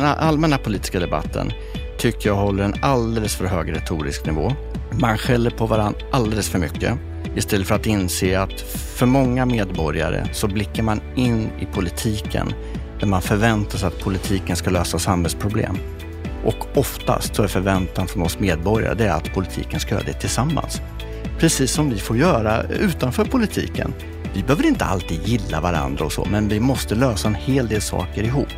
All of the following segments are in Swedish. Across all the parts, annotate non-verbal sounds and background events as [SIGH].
den allmänna politiska debatten tycker jag håller en alldeles för hög retorisk nivå. Man skäller på varandra alldeles för mycket istället för att inse att för många medborgare så blickar man in i politiken där man förväntar sig att politiken ska lösa samhällsproblem. Och oftast så är förväntan från oss medborgare det är att politiken ska göra det tillsammans. Precis som vi får göra utanför politiken. Vi behöver inte alltid gilla varandra och så, men vi måste lösa en hel del saker ihop.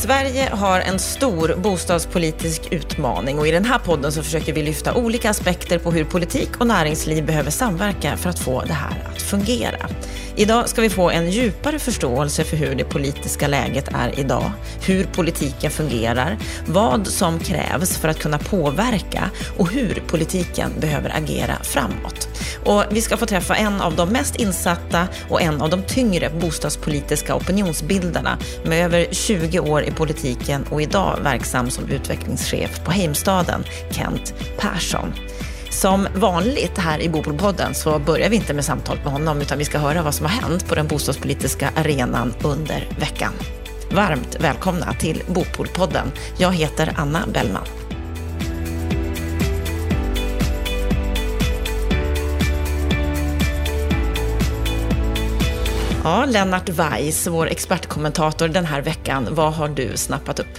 Sverige har en stor bostadspolitisk utmaning och i den här podden så försöker vi lyfta olika aspekter på hur politik och näringsliv behöver samverka för att få det här att fungera. Idag ska vi få en djupare förståelse för hur det politiska läget är idag, hur politiken fungerar, vad som krävs för att kunna påverka och hur politiken behöver agera framåt. Och vi ska få träffa en av de mest insatta och en av de tyngre bostadspolitiska opinionsbildarna med över 20 år i politiken och idag verksam som utvecklingschef på Heimstaden, Kent Persson. Som vanligt här i Bopolpodden så börjar vi inte med samtal med honom utan vi ska höra vad som har hänt på den bostadspolitiska arenan under veckan. Varmt välkomna till Bopolpodden. Jag heter Anna Bellman. Ja, Lennart Weiss, vår expertkommentator den här veckan. Vad har du snappat upp?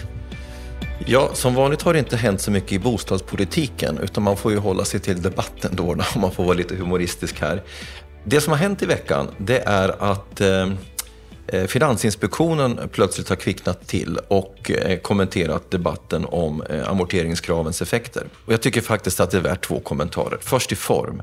Ja, som vanligt har det inte hänt så mycket i bostadspolitiken, utan man får ju hålla sig till debatten då, [LAUGHS] om man får vara lite humoristisk här. Det som har hänt i veckan, det är att eh, eh Finansinspektionen plötsligt har kvicknat till och eh, kommenterat debatten om eh, amorteringskravens effekter. Och jag tycker faktiskt att det är värt två kommentarer. Först i form.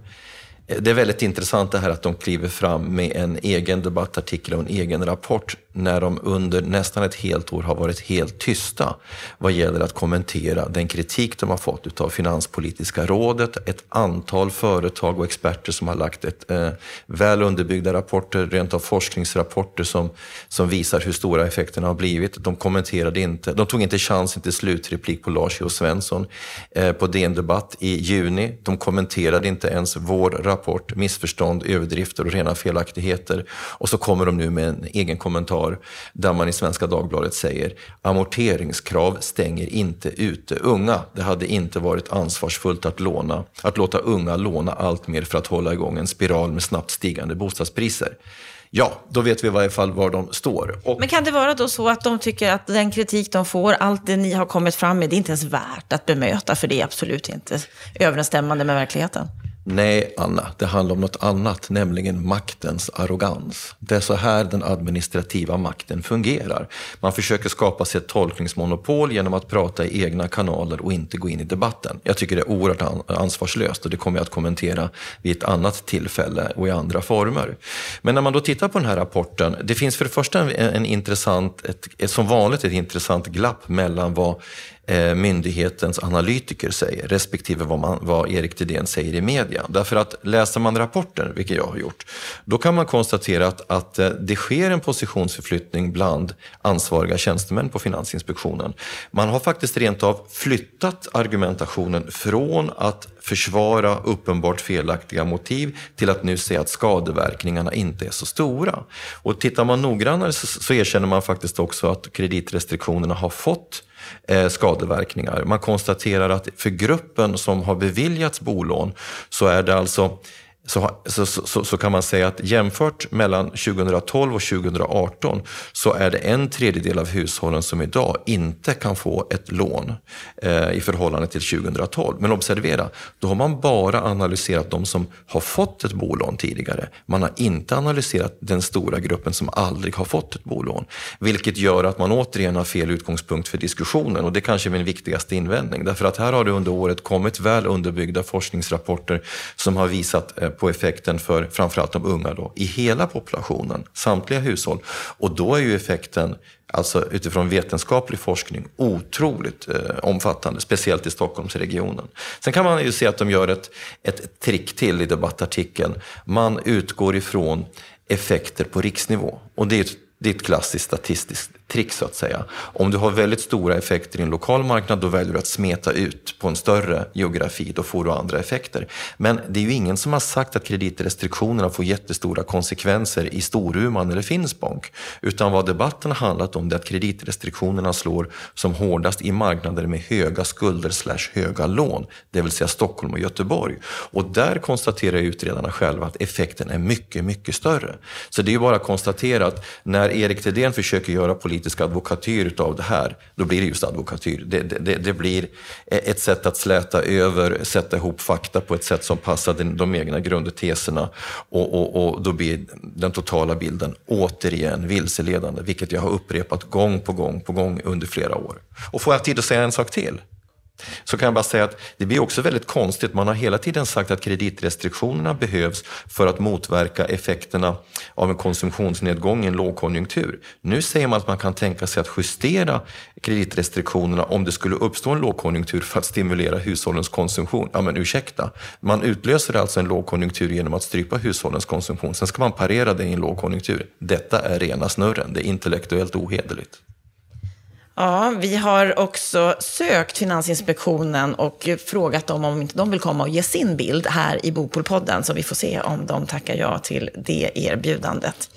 Det är väldigt intressant det här att de kliver fram med en egen debattartikel och en egen rapport när de under nästan ett helt år har varit helt tysta vad gäller att kommentera den kritik de har fått av Finanspolitiska rådet, ett antal företag och experter som har lagt ett eh, väl underbyggda rapporter, rent av forskningsrapporter som, som visar hur stora effekterna har blivit. De kommenterade inte, de tog inte chansen till slutreplik på Lars J. Svensson eh, på DN Debatt i juni. De kommenterade inte ens vår rapport, missförstånd, överdrifter och rena felaktigheter. Och så kommer de nu med en egen kommentar svar där man i Svenska Dagbladet säger amorteringskrav stänger inte ute unga. Det hade inte varit ansvarsfullt att låna, att låta unga låna allt mer för att hålla igång en spiral med snabbt stigande bostadspriser. Ja, då vet vi i varje fall var de står. Och... Men kan det vara då så att de tycker att den kritik de får, allt det ni har kommit fram med, det är inte ens värt att bemöta, för det är absolut inte överensstämmande med verkligheten? Nej, Anna, det handlar om något annat, nämligen maktens arrogans. Det är så här den administrativa makten fungerar. Man försöker skapa sig ett tolkningsmonopol genom att prata i egna kanaler och inte gå in i debatten. Jag tycker det är oerhört ansvarslöst och det kommer jag att kommentera vid ett annat tillfälle och i andra former. Men när man då tittar på den här rapporten, det finns för det första en, en intressant, ett, som vanligt ett intressant glapp mellan vad Eh, myndighetens analytiker säger, respektive vad, man, vad Erik Thedéen säger i media. Därför att läser man rapporten, vilket jag har gjort, då kan man konstatera att, att eh, det sker en positionsförflyttning bland ansvariga tjänstemän på Finansinspektionen. Man har faktiskt rent av flyttat argumentationen från att försvara uppenbart felaktiga motiv till att nu säga att skadeverkningarna inte är så stora. Och tittar man noggrannare så, så erkänner man faktiskt också att kreditrestriktionerna har fått Eh, skadeverkningar. Man konstaterar att för gruppen som har beviljats bolån så är det alltså så, så, så, så, kan man säga att jämfört mellan 2012 och 2018 så är det en tredjedel av hushållen som idag inte kan få ett lån eh, i förhållande till 2012. Men observera, då har man bara analyserat de som har fått ett bolån tidigare. Man har inte analyserat den stora gruppen som aldrig har fått ett bolån. Vilket gör att man återigen har fel utgångspunkt för diskussionen och det kanske är min viktigaste invändning. Därför att här har det under året kommit väl underbyggda forskningsrapporter som har visat eh, på effekten för framförallt de unga då, i hela populationen, samtliga hushåll. Och då är ju effekten, alltså utifrån vetenskaplig forskning, otroligt eh, omfattande, speciellt i Stockholmsregionen. Sen kan man ju se att de gör ett, ett trick till i debattartikeln. Man utgår ifrån effekter på riksnivå. Och det är ett, det är ett klassiskt statistiskt trick så att säga. Om du har väldigt stora effekter i en lokal marknad, då väljer du att smeta ut på en större geografi. Då får du andra effekter. Men det är ju ingen som har sagt att kreditrestriktionerna får jättestora konsekvenser i Storuman eller Finspång. Utan vad debatten har handlat om är att kreditrestriktionerna slår som hårdast i marknader med höga skulder slash höga lån, det vill säga Stockholm och Göteborg. Och där konstaterar utredarna själva att effekten är mycket, mycket större. Så det är ju bara att konstatera att när när Erik Thedéen försöker göra politisk advokatyr av det här, då blir det just advokatyr. Det, det, det blir ett sätt att släta över, sätta ihop fakta på ett sätt som passar de, de egna grundteserna och, och, och då blir den totala bilden återigen vilseledande, vilket jag har upprepat gång på gång på gång under flera år. Och får jag tid att säga en sak till? Så kan jag bara säga att det blir också väldigt konstigt. Man har hela tiden sagt att kreditrestriktionerna behövs för att motverka effekterna av en konsumtionsnedgång i en lågkonjunktur. Nu säger man att man kan tänka sig att justera kreditrestriktionerna om det skulle uppstå en lågkonjunktur för att stimulera hushållens konsumtion. Ja men ursäkta, man utlöser alltså en lågkonjunktur genom att strypa hushållens konsumtion. Sen ska man parera det i en lågkonjunktur. Detta är rena snurren, det är intellektuellt ohederligt. Ja, vi har också sökt Finansinspektionen och frågat dem om inte de vill komma och ge sin bild här i Bopolpodden, så vi får se om de tackar ja till det erbjudandet.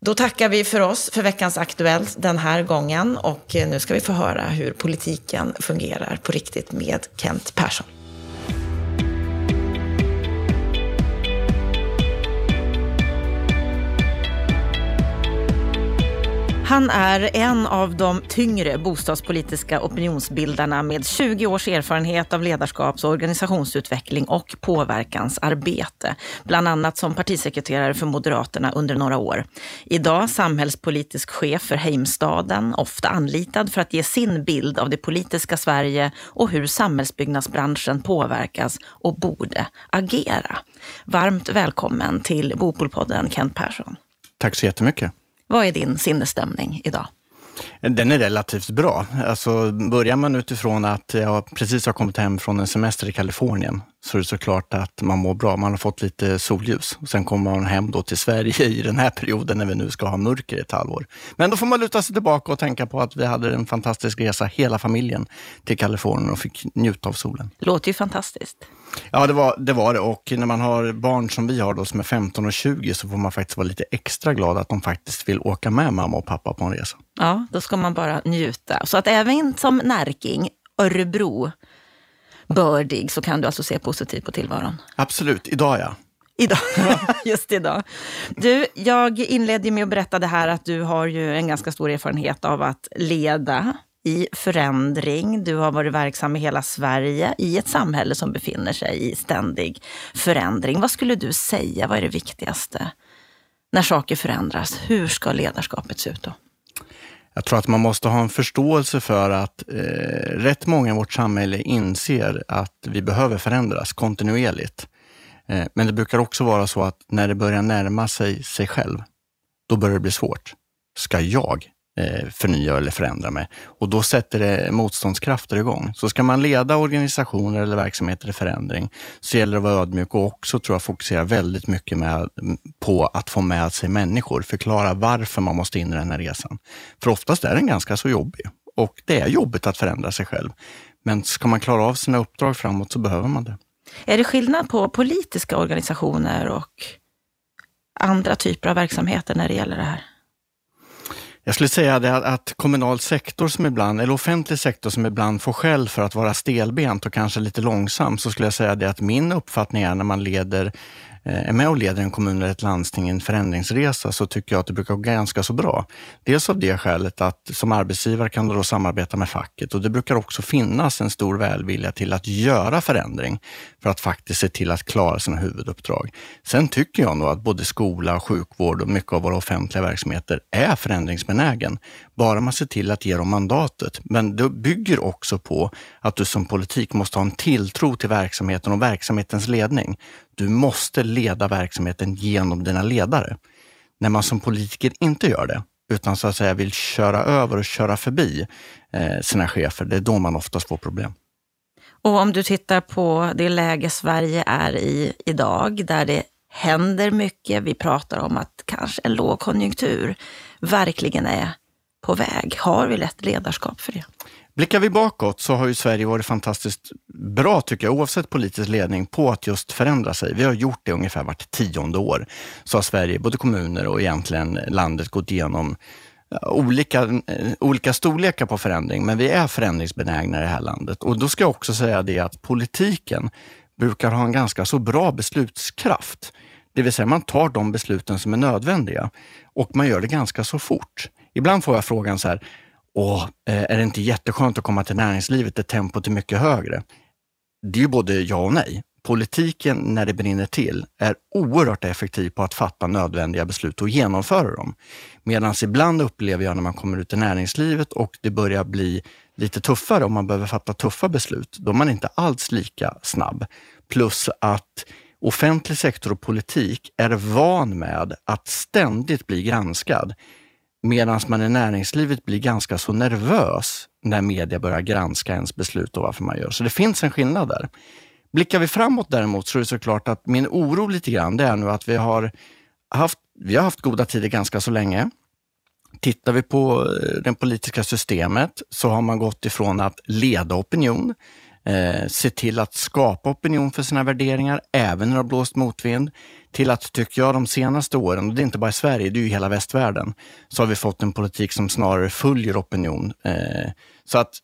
Då tackar vi för oss för veckans Aktuellt den här gången och nu ska vi få höra hur politiken fungerar på riktigt med Kent Persson. Han är en av de tyngre bostadspolitiska opinionsbildarna med 20 års erfarenhet av ledarskaps och organisationsutveckling och påverkansarbete. Bland annat som partisekreterare för Moderaterna under några år. Idag samhällspolitisk chef för Heimstaden, ofta anlitad för att ge sin bild av det politiska Sverige och hur samhällsbyggnadsbranschen påverkas och borde agera. Varmt välkommen till Bopolpodden Kent Persson. Tack så jättemycket. Vad är din sinnesstämning idag? Den är relativt bra. Alltså, börjar man utifrån att jag precis har kommit hem från en semester i Kalifornien så är det såklart att man mår bra. Man har fått lite solljus. Och sen kommer man hem då till Sverige i den här perioden när vi nu ska ha mörker i ett halvår. Men då får man luta sig tillbaka och tänka på att vi hade en fantastisk resa, hela familjen, till Kalifornien och fick njuta av solen. Låter ju fantastiskt. Ja, det var, det var det. Och när man har barn som vi har då, som är 15 och 20, så får man faktiskt vara lite extra glad att de faktiskt vill åka med mamma och pappa på en resa. Ja, då ska man bara njuta. Så att även som Närking, Örebro, bördig, så kan du alltså se positivt på tillvaron? Absolut, idag ja. Idag, [LAUGHS] just idag. Du, jag inledde med att berätta det här att du har ju en ganska stor erfarenhet av att leda i förändring. Du har varit verksam i hela Sverige i ett samhälle som befinner sig i ständig förändring. Vad skulle du säga, vad är det viktigaste när saker förändras? Hur ska ledarskapet se ut då? Jag tror att man måste ha en förståelse för att eh, rätt många i vårt samhälle inser att vi behöver förändras kontinuerligt. Eh, men det brukar också vara så att när det börjar närma sig sig själv, då börjar det bli svårt. Ska jag Eh, förnya eller förändra med Och då sätter det motståndskrafter igång. Så ska man leda organisationer eller verksamheter i förändring så gäller det att vara ödmjuk och också tror jag fokusera väldigt mycket med, på att få med sig människor. Förklara varför man måste in i den här resan. För oftast är den ganska så jobbig och det är jobbigt att förändra sig själv. Men ska man klara av sina uppdrag framåt så behöver man det. Är det skillnad på politiska organisationer och andra typer av verksamheter när det gäller det här? Jag skulle säga det att kommunal sektor som ibland, eller offentlig sektor som ibland får skäll för att vara stelbent och kanske lite långsam, så skulle jag säga det att min uppfattning är när man leder Eh, är med och leder en kommun eller ett landsting i en förändringsresa så tycker jag att det brukar gå ganska så bra. Dels av det skälet att som arbetsgivare kan du då samarbeta med facket och det brukar också finnas en stor välvilja till att göra förändring för att faktiskt se till att klara sina huvuduppdrag. Sen tycker jag nog att både skola, sjukvård och mycket av våra offentliga verksamheter är förändringsbenägen. Bara man ser till att ge dem mandatet. Men det bygger också på att du som politik måste ha en tilltro till verksamheten och verksamhetens ledning. Du måste leda verksamheten genom dina ledare. När man som politiker inte gör det, utan så att säga vill köra över och köra förbi eh, sina chefer, det är då man oftast får problem. Och om du tittar på det läge Sverige är i idag, där det händer mycket. Vi pratar om att kanske en lågkonjunktur verkligen är på väg? Har vi rätt ledarskap för det? Blickar vi bakåt så har ju Sverige varit fantastiskt bra, tycker jag, oavsett politisk ledning, på att just förändra sig. Vi har gjort det ungefär vart tionde år. Så har Sverige, både kommuner och egentligen landet, gått igenom eh, olika, eh, olika storlekar på förändring, men vi är förändringsbenägna i det här landet. Och då ska jag också säga det att politiken brukar ha en ganska så bra beslutskraft. Det vill säga man tar de besluten som är nödvändiga och man gör det ganska så fort. Ibland får jag frågan så här, Åh, eh, är det inte jätteskönt att komma till näringslivet där tempot är mycket högre? Det är ju både ja och nej. Politiken, när det brinner till, är oerhört effektiv på att fatta nödvändiga beslut och genomföra dem. Medan ibland upplever jag när man kommer ut i näringslivet och det börjar bli lite tuffare och man behöver fatta tuffa beslut, då är man inte alls lika snabb. Plus att offentlig sektor och politik är van med att ständigt bli granskad. Medan man i näringslivet blir ganska så nervös när media börjar granska ens beslut och varför man gör. Så det finns en skillnad där. Blickar vi framåt däremot så är det såklart att min oro lite grann, det är nu att vi har haft, vi har haft goda tider ganska så länge. Tittar vi på eh, det politiska systemet så har man gått ifrån att leda opinion, eh, se till att skapa opinion för sina värderingar, även när det har blåst motvind, till att, tycker jag, de senaste åren, och det är inte bara i Sverige, det är ju hela västvärlden, så har vi fått en politik som snarare följer opinion. Eh, så att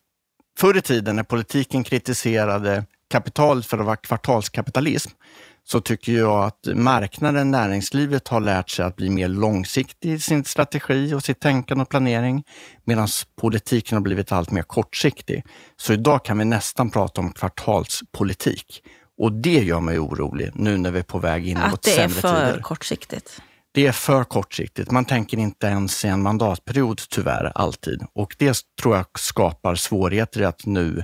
förr i tiden när politiken kritiserade kapitalet för att vara kvartalskapitalism, så tycker jag att marknaden, näringslivet har lärt sig att bli mer långsiktig i sin strategi och sitt tänkande och planering, medan politiken har blivit allt mer kortsiktig. Så idag kan vi nästan prata om kvartalspolitik. Och det gör mig orolig nu när vi är på väg in mot sämre tider. Att det är för kortsiktigt? Det är för kortsiktigt. Man tänker inte ens i en mandatperiod tyvärr alltid. Och det tror jag skapar svårigheter i att nu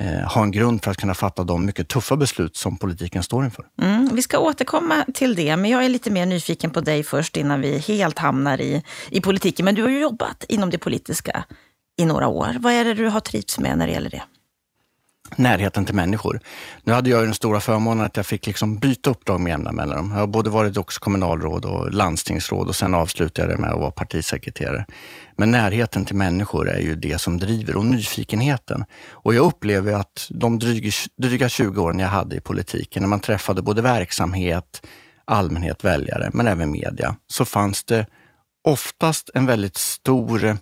eh, ha en grund för att kunna fatta de mycket tuffa beslut som politiken står inför. Mm, vi ska återkomma till det, men jag är lite mer nyfiken på dig först innan vi helt hamnar i, i politiken. Men du har ju jobbat inom det politiska i några år. Vad är det du har trivts med när det gäller det? Närheten till människor. Nu hade jag den stora förmånen att jag fick liksom byta uppdrag med jämna mellanrum. Jag har både varit också kommunalråd och landstingsråd och sen avslutade jag det med att vara partisekreterare. Men närheten till människor är ju det som driver och nyfikenheten. Och jag upplever att de dryga, dryga 20 åren jag hade i politiken, när man träffade både verksamhet, allmänhet, väljare, men även media, så fanns det oftast en väldigt stor eh,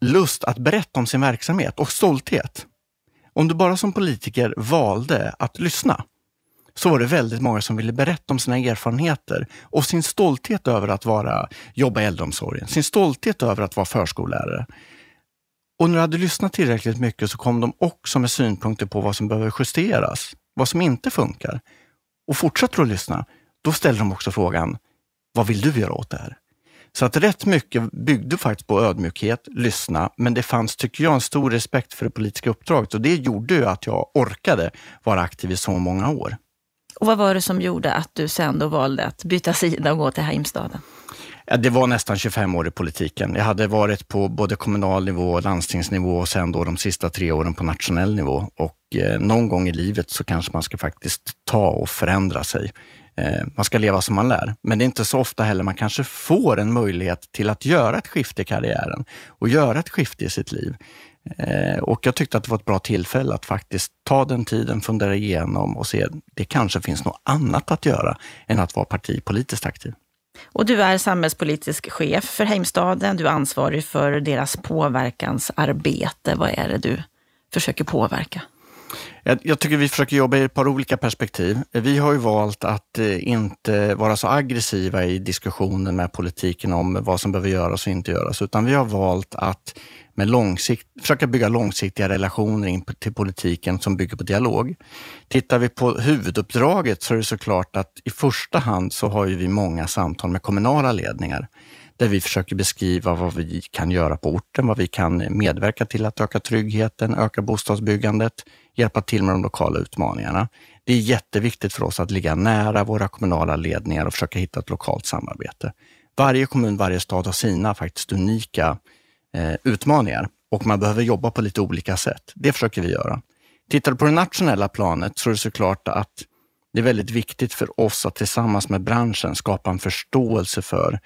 lust att berätta om sin verksamhet och stolthet. Om du bara som politiker valde att lyssna, så var det väldigt många som ville berätta om sina erfarenheter och sin stolthet över att vara, jobba i äldreomsorgen, sin stolthet över att vara förskollärare. Och när du hade lyssnat tillräckligt mycket så kom de också med synpunkter på vad som behöver justeras, vad som inte funkar. Och fortsätter du att lyssna, då ställer de också frågan, vad vill du göra åt det här? Så att rätt mycket byggde faktiskt på ödmjukhet, lyssna, men det fanns, tycker jag, en stor respekt för det politiska uppdraget och det gjorde ju att jag orkade vara aktiv i så många år. Och vad var det som gjorde att du sen då valde att byta sida och gå till Heimstaden? Det var nästan 25 år i politiken. Jag hade varit på både kommunal nivå, landstingsnivå och sen då de sista tre åren på nationell nivå. Och eh, någon gång i livet så kanske man ska faktiskt ta och förändra sig. Eh, man ska leva som man lär. Men det är inte så ofta heller man kanske får en möjlighet till att göra ett skifte i karriären och göra ett skifte i sitt liv. Eh, och jag tyckte att det var ett bra tillfälle att faktiskt ta den tiden, fundera igenom och se det kanske finns något annat att göra än att vara partipolitiskt aktiv. Och du är samhällspolitisk chef för Heimstaden. Du är ansvarig för deras påverkansarbete. Vad är det du försöker påverka? Jag, jag, tycker vi försöker jobba i ett par olika perspektiv. Vi har ju valt att eh, inte vara så aggressiva i diskussionen med politiken om vad som behöver göras och inte göras, utan vi har valt att med långsikt, försöka bygga långsiktiga relationer in till politiken som bygger på dialog. Tittar vi på huvuduppdraget så är det såklart att i första hand så har vi många samtal med kommunala ledningar där vi försöker beskriva vad vi kan göra på orten, vad vi kan medverka till att öka tryggheten, öka bostadsbyggandet, hjälpa till med de lokala utmaningarna. Det är jätteviktigt för oss att ligga nära våra kommunala ledningar och försöka hitta ett lokalt samarbete. Varje kommun, varje stad har sina faktiskt unika eh, utmaningar och man behöver jobba på lite olika sätt. Det försöker vi göra. Tittar du på det nationella planet så är det såklart att det är väldigt viktigt för oss att tillsammans med branschen skapa en förståelse för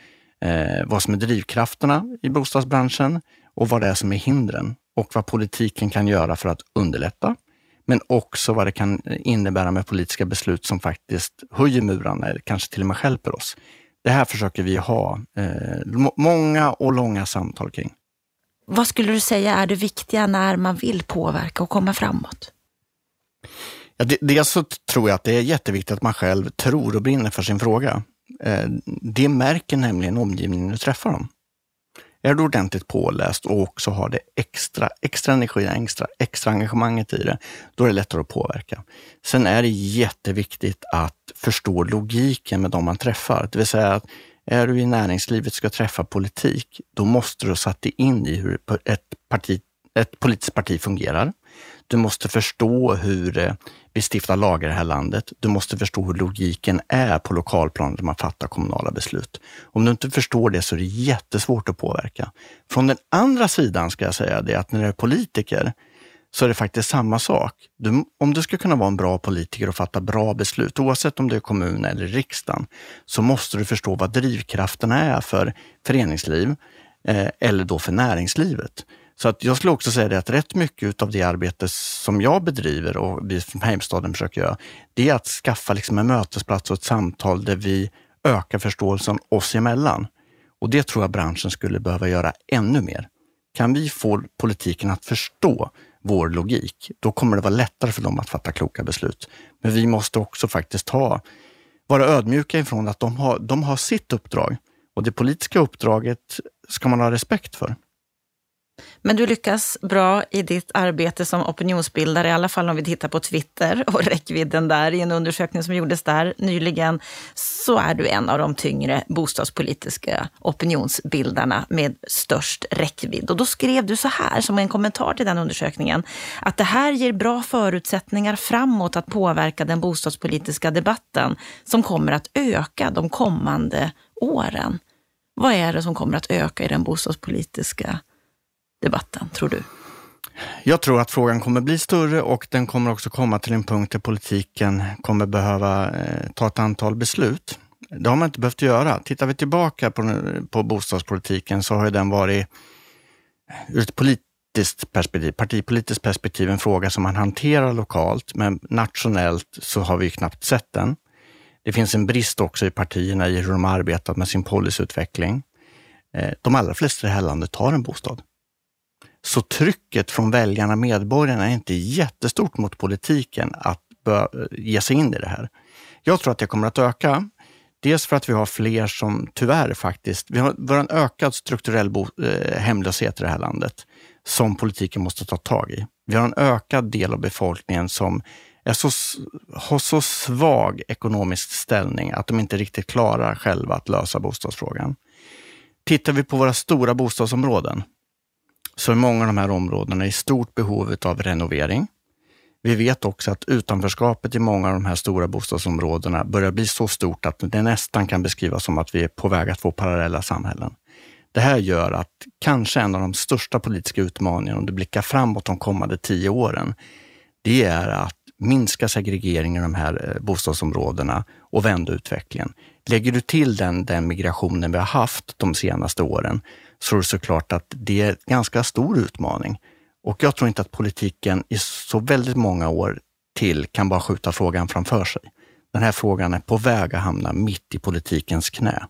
eh, vad som är drivkrafterna i bostadsbranschen och vad det är som är hindren och vad politiken kan göra för att underlätta. Men också vad det kan innebära med politiska beslut som faktiskt höjer murarna eller kanske till och med skälper oss. Det här försöker vi ha eh, många och långa samtal kring. Vad skulle du säga är det viktiga när man vill påverka och komma framåt? Ja, dels så tror jag att det är jätteviktigt att man själv tror och brinner för sin fråga. Eh, det märker nämligen omgivningen när du träffar dem. Är du ordentligt påläst och också har det extra, extra energi, extra, extra engagemanget i det, då är det lättare att påverka. Sen är det jätteviktigt att förstå logiken med de man träffar. Det vill säga att är du i näringslivet ska träffa politik, då måste du ha satt dig in i hur ett, parti, ett politiskt parti fungerar. Du måste förstå hur eh, vi stiftar lagar i det här landet. Du måste förstå hur logiken är på lokalplanet när man fattar kommunala beslut. Om du inte förstår det så är det jättesvårt att påverka. Från den andra sidan ska jag säga det att när du är politiker så är det faktiskt samma sak. Du, om du ska kunna vara en bra politiker och fatta bra beslut, oavsett om det är kommun eller riksdagen, så måste du förstå vad drivkrafterna är för föreningsliv eh, eller då för näringslivet. Så att jag skulle också säga det att rätt mycket av det arbete som jag bedriver och vi från Heimstaden försöker göra, det är att skaffa liksom en mötesplats och ett samtal där vi ökar förståelsen oss emellan. Och det tror jag branschen skulle behöva göra ännu mer. Kan vi få politiken att förstå vår logik, då kommer det vara lättare för dem att fatta kloka beslut. Men vi måste också faktiskt ha, vara ödmjuka ifrån att de har, de har sitt uppdrag och det politiska uppdraget ska man ha respekt för. Men du lyckas bra i ditt arbete som opinionsbildare, i alla fall om vi tittar på Twitter och [LAUGHS] räckvidden där. I en undersökning som gjordes där nyligen så är du en av de tyngre bostadspolitiska opinionsbildarna med störst räckvidd. Och då skrev du så här, som en kommentar till den undersökningen, att det här ger bra förutsättningar framåt att påverka den bostadspolitiska debatten som kommer att öka de kommande åren. Vad är det som kommer att öka i den bostadspolitiska debatten, tror du? Jag tror att frågan kommer bli större och den kommer också komma till en punkt där politiken kommer behöva eh, ta ett antal beslut. Det har man inte behövt göra. Tittar vi tillbaka på, på bostadspolitiken så har den varit eh, ur ett politiskt perspektiv, partipolitiskt perspektiv en fråga som man hanterar lokalt, men nationellt så har vi knappt sett den. Det finns en brist också i partierna i hur de har arbetat med sin policyutveckling. Eh, de allra flesta i det här landet har en bostad. Så trycket från väljarna, medborgarna, är inte jättestort mot politiken att ge sig in i det här. Jag tror att det kommer att öka. Dels för att vi har fler som tyvärr faktiskt, vi har, vi har en ökad strukturell bo, eh, hemlöshet i det här landet som politiken måste ta tag i. Vi har en ökad del av befolkningen som är så, har så svag ekonomisk ställning att de inte riktigt klarar själva att lösa bostadsfrågan. Tittar vi på våra stora bostadsområden så är många av de här områdena i stort behov av renovering. Vi vet också att utanförskapet i många av de här stora bostadsområdena börjar bli så stort att det nästan kan beskrivas som att vi är på väg att få parallella samhällen. Det här gör att kanske en av de största politiska utmaningarna om du blickar framåt de kommande tio åren, det är att minska segregeringen i de här eh, bostadsområdena och vända utvecklingen. Lägger du till den, den migrationen vi har haft de senaste åren så är det såklart att det är en ganska stor utmaning. Och jag tror inte att politiken i så väldigt många år till kan bara skjuta frågan framför sig. Den här frågan är på väg att hamna mitt i politikens knä.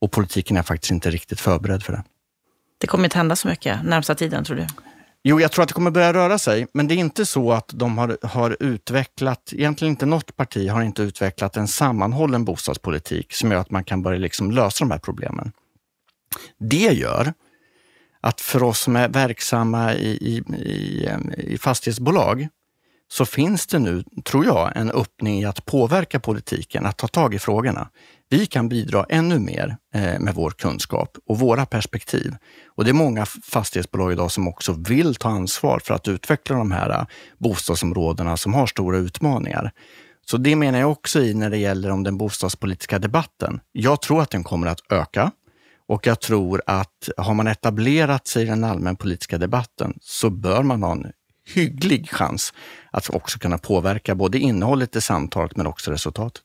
Och politiken är faktiskt inte riktigt förberedd för det. Det kommer inte hända så mycket närmsta tiden, tror du? Jo, jag tror att det kommer börja röra sig, men det är inte så att de har, har utvecklat, egentligen inte något parti har inte utvecklat en sammanhållen bostadspolitik som gör att man kan börja liksom lösa de här problemen. Det gör att för oss som är verksamma i, i, i, i fastighetsbolag så finns det nu, tror jag, en öppning i att påverka politiken, att ta tag i frågorna. Vi kan bidra ännu mer eh, med vår kunskap och våra perspektiv. Och det är många fastighetsbolag idag som också vill ta ansvar för att utveckla de här eh, bostadsområdena som har stora utmaningar. Så det menar jag också i när det gäller om den bostadspolitiska debatten. Jag tror att den kommer att öka. Och jag tror att har man etablerat sig i den allmänpolitiska debatten så bör man ha en hygglig chans att också kunna påverka både innehållet i samtalet men också resultatet.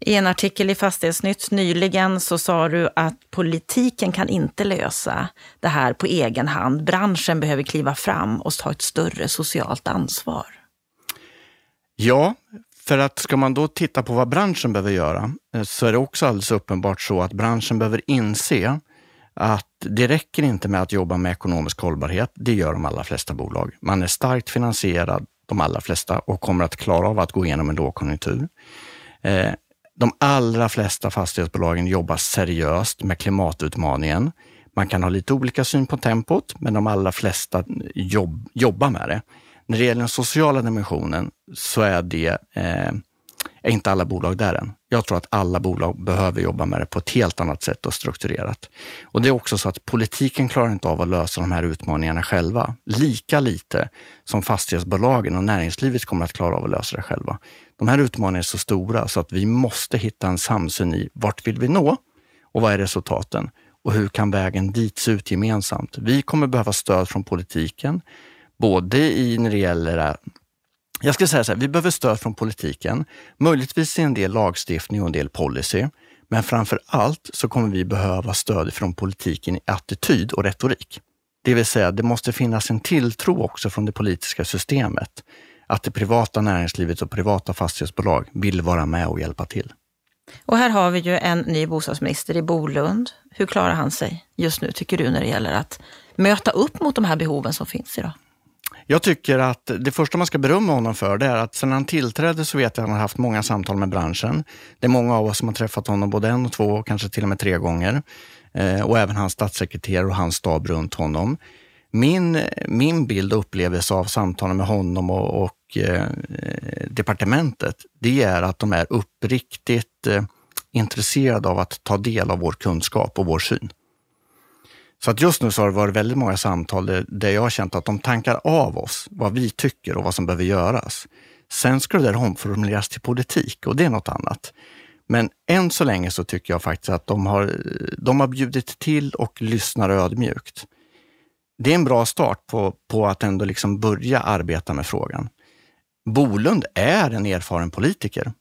I en artikel i Fastighetsnytt nyligen så sa du att politiken kan inte lösa det här på egen hand. Branschen behöver kliva fram och ta ett större socialt ansvar. Ja, för att ska man då titta på vad branschen behöver göra eh, så är det också alldeles uppenbart så att branschen behöver inse att det räcker inte med att jobba med ekonomisk hållbarhet. Det gör de allra flesta bolag. Man är starkt finansierad, de allra flesta, och kommer att klara av att gå igenom en lågkonjunktur. Eh, de allra flesta fastighetsbolagen jobbar seriöst med klimatutmaningen. Man kan ha lite olika syn på tempot, men de allra flesta jobb, jobbar med det. När det gäller den sociala dimensionen så är det eh, är inte alla bolag där än. Jag tror att alla bolag behöver jobba med det på ett helt annat sätt och strukturerat. Och det är också så att politiken klarar inte av att lösa de här utmaningarna själva. Lika lite som fastighetsbolagen och näringslivet kommer att klara av att lösa det själva. De här utmaningarna är så stora så att vi måste hitta en samsyn i vart vill vi nå och vad är resultaten? Och hur kan vägen dit se ut gemensamt? Vi kommer behöva stöd från politiken, både i när det gäller eh, jag ska säga så här, vi behöver stöd från politiken, möjligtvis i en del lagstiftning och en del policy. Men framför allt så kommer vi behöva stöd från politiken i attityd och retorik. Det vill säga, det måste finnas en tilltro också från det politiska systemet att det privata näringslivet och privata fastighetsbolag vill vara med och hjälpa till. Och här har vi ju en ny bostadsminister i Bolund. Hur klarar han sig just nu, tycker du, när det gäller att möta upp mot de här behoven som finns idag? Jag tycker att det första man ska berömma honom för det är att sedan han tillträdde så vet jag att han har haft många samtal med branschen. Det är många av oss som har träffat honom både en och två och kanske till och med tre gånger. Eh, och även hans statssekreterare och hans stab runt honom. Min, min bild och upplevelse av samtalen med honom och, och eh, departementet, det är att de är uppriktigt eh, intresserade av att ta del av vår kunskap och vår syn. Så att just nu så har det varit väldigt många samtal där, jag har känt att de tankar av oss vad vi tycker och vad som behöver göras. Sen ska det där omformuleras till politik och det är något annat. Men än så länge så tycker jag faktiskt att de har, de har bjudit till och lyssnar ödmjukt. Det är en bra start på, på att ändå liksom börja arbeta med frågan. Bolund är en erfaren politiker.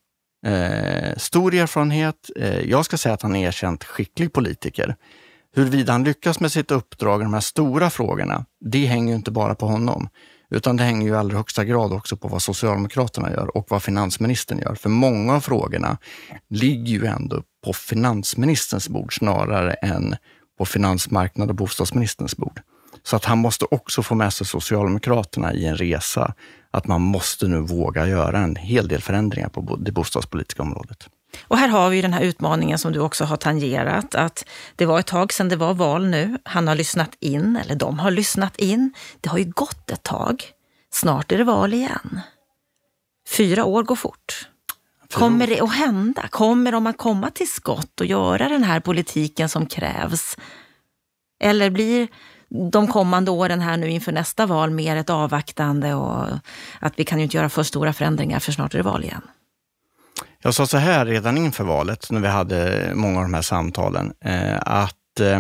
Eh, stor erfarenhet. Eh, jag ska säga att han är erkänt skicklig politiker. Huruvida han lyckas med sitt uppdrag, i de här stora frågorna, det hänger ju inte bara på honom. Utan det hänger ju i allra högsta grad också på vad Socialdemokraterna gör och vad finansministern gör. För många av frågorna ligger ju ändå på finansministerns bord snarare än på finansmarknad och bostadsministerns bord. Så att han måste också få med sig Socialdemokraterna i en resa. Att man måste nu våga göra en hel del förändringar på det bostadspolitiska området. Och här har vi den här utmaningen som du också har tangerat, att det var ett tag sedan det var val nu. Han har lyssnat in, eller de har lyssnat in. Det har ju gått ett tag. Snart är det val igen. Fyra år går fort. Kommer det att hända? Kommer de att komma till skott och göra den här politiken som krävs? Eller blir de kommande åren här nu inför nästa val mer ett avvaktande och att vi kan ju inte göra för stora förändringar för snart är det val igen? Jag sa så här redan inför valet, när vi hade många av de här samtalen, eh, att eh,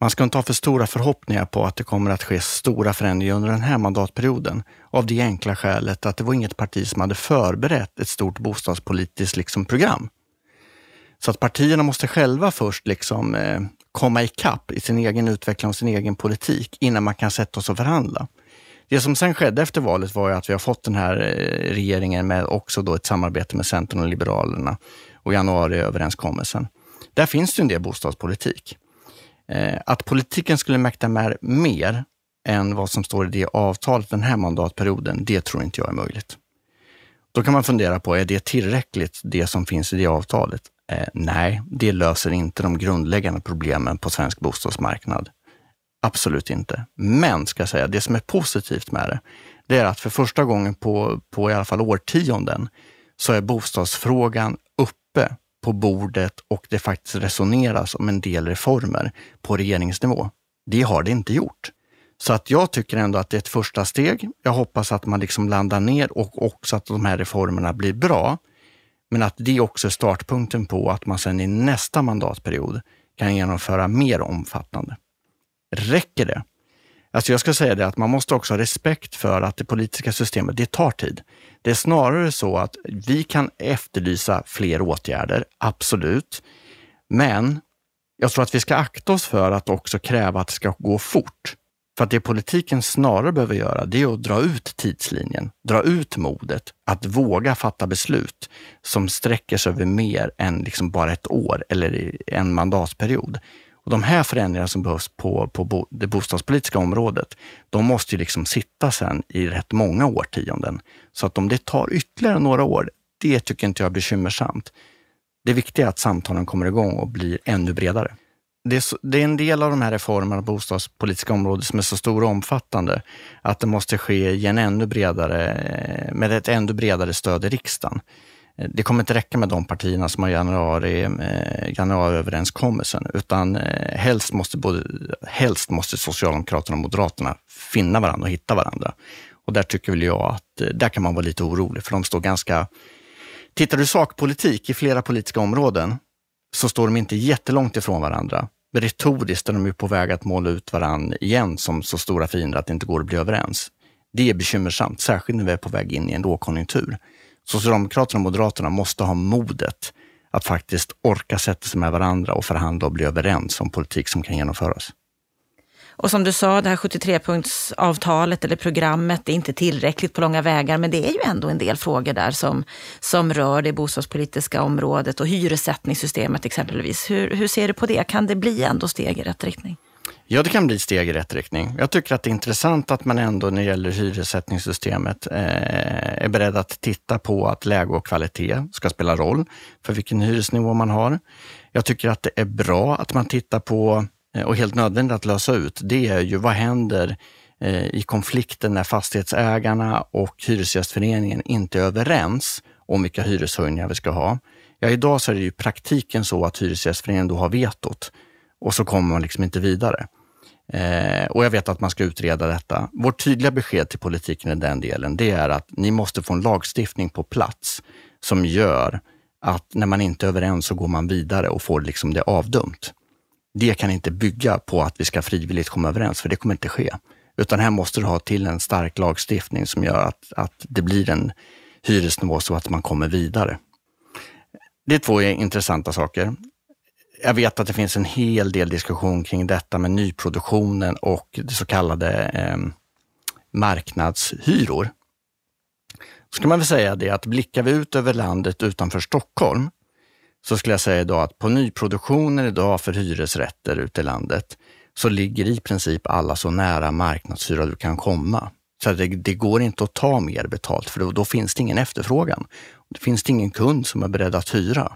man ska inte ha för stora förhoppningar på att det kommer att ske stora förändringar under den här mandatperioden. Av det enkla skälet att det var inget parti som hade förberett ett stort bostadspolitiskt liksom, program. Så att partierna måste själva först liksom, eh, komma ikapp i sin egen utveckling och sin egen politik innan man kan sätta sig och förhandla. Det som sen skedde efter valet var att vi har fått den här eh, regeringen med också då ett samarbete med Centern och Liberalerna och januariöverenskommelsen. Där finns det en del bostadspolitik. Eh, att politiken skulle mäkta med mer än vad som står i det avtalet den här mandatperioden, det tror inte jag är möjligt. Då kan man fundera på, är det tillräckligt, det som finns i det avtalet? Eh, nej, det löser inte de grundläggande problemen på svensk bostadsmarknad. Absolut inte. Men, ska jag säga, det som är positivt med det, det är att för första gången på, på i alla fall årtionden så är bostadsfrågan uppe på bordet och det faktiskt resoneras om en del reformer på regeringsnivå. Det har det inte gjort. Så att jag tycker ändå att det är ett första steg. Jag hoppas att man liksom landar ner och också att de här reformerna blir bra. Men att det också är startpunkten på att man sen i nästa mandatperiod kan genomföra mer omfattande. Räcker det? Alltså jag ska säga det att man måste också ha respekt för att det politiska systemet, det tar tid. Det är snarare så att vi kan efterlysa fler åtgärder, absolut. Men jag tror att vi ska akta oss för att också kräva att det ska gå fort. För att det politiken snarare behöver göra, det är att dra ut tidslinjen, dra ut modet, att våga fatta beslut som sträcker sig över mer än liksom bara ett år eller en mandatperiod. Och de här förändringarna som behövs på, på det bostadspolitiska området, de måste ju liksom sitta sen i rätt många årtionden. Så att om det tar ytterligare några år, det tycker inte jag är bekymmersamt. Det viktiga är att samtalen kommer igång och blir ännu bredare. Det är, så, det är, en del av de här reformerna på bostadspolitiska området som är så stora och omfattande att det måste ske i en ännu bredare, med ett ännu bredare stöd i riksdagen. Eh, det kommer inte räcka med de partierna som har januari, eh, januariöverenskommelsen, utan eh, helst måste, både, helst måste Socialdemokraterna och Moderaterna finna varandra och hitta varandra. Och där tycker väl jag att där kan man vara lite orolig, för de står ganska... Tittar du sakpolitik i flera politiska områden så står de inte jättelångt ifrån varandra. Men retoriskt är de ju på väg att måla ut varandra igen som så stora fiender att det inte går att bli överens. Det är bekymmersamt, särskilt när vi är på väg in i en lågkonjunktur. Socialdemokraterna och Moderaterna måste ha modet att faktiskt orka sätta sig med varandra och förhandla och bli överens om politik som kan genomföras. Och som du sa, det här 73-punktsavtalet eller programmet, det är inte tillräckligt på långa vägar, men det är ju ändå en del frågor där som, som rör det bostadspolitiska området och hyressättningssystemet exempelvis. Hur, hur ser du på det? Kan det bli ändå steg i rätt riktning? Ja, det kan bli steg i rätt riktning. Jag tycker att det är intressant att man ändå när det gäller hyressättningssystemet eh, är beredd att titta på att läge och kvalitet ska spela roll för vilken hyresnivå man har. Jag tycker att det är bra att man tittar på, eh, och helt nödvändigt att lösa ut, det är ju vad händer eh, i konflikten när fastighetsägarna och Hyresgästföreningen inte är överens om vilka hyreshöjningar vi ska ha. Ja, idag så är det ju praktiken så att Hyresgästföreningen då har vetot och så kommer man liksom inte vidare. Eh, och jag vet att man ska utreda detta. Vårt tydliga besked till politiken i den delen, det är att ni måste få en lagstiftning på plats som gör att när man inte är överens så går man vidare och får liksom det avdömt. Det kan inte bygga på att vi ska frivilligt komma överens, för det kommer inte ske. Utan här måste du ha till en stark lagstiftning som gör att, att det blir en hyresnivå så att man kommer vidare. Det är två intressanta saker jag vet att det finns en hel del diskussion kring detta med nyproduktionen och det så kallade eh, marknadshyror. Ska man väl säga det att blickar vi ut över landet utanför Stockholm så skulle jag säga idag att på nyproduktionen idag för hyresrätter ute i landet så ligger i princip alla så nära marknadshyra du kan komma. Så det, det, går inte att ta mer betalt för då, då finns det ingen efterfrågan. Det finns det ingen kund som är beredd att hyra.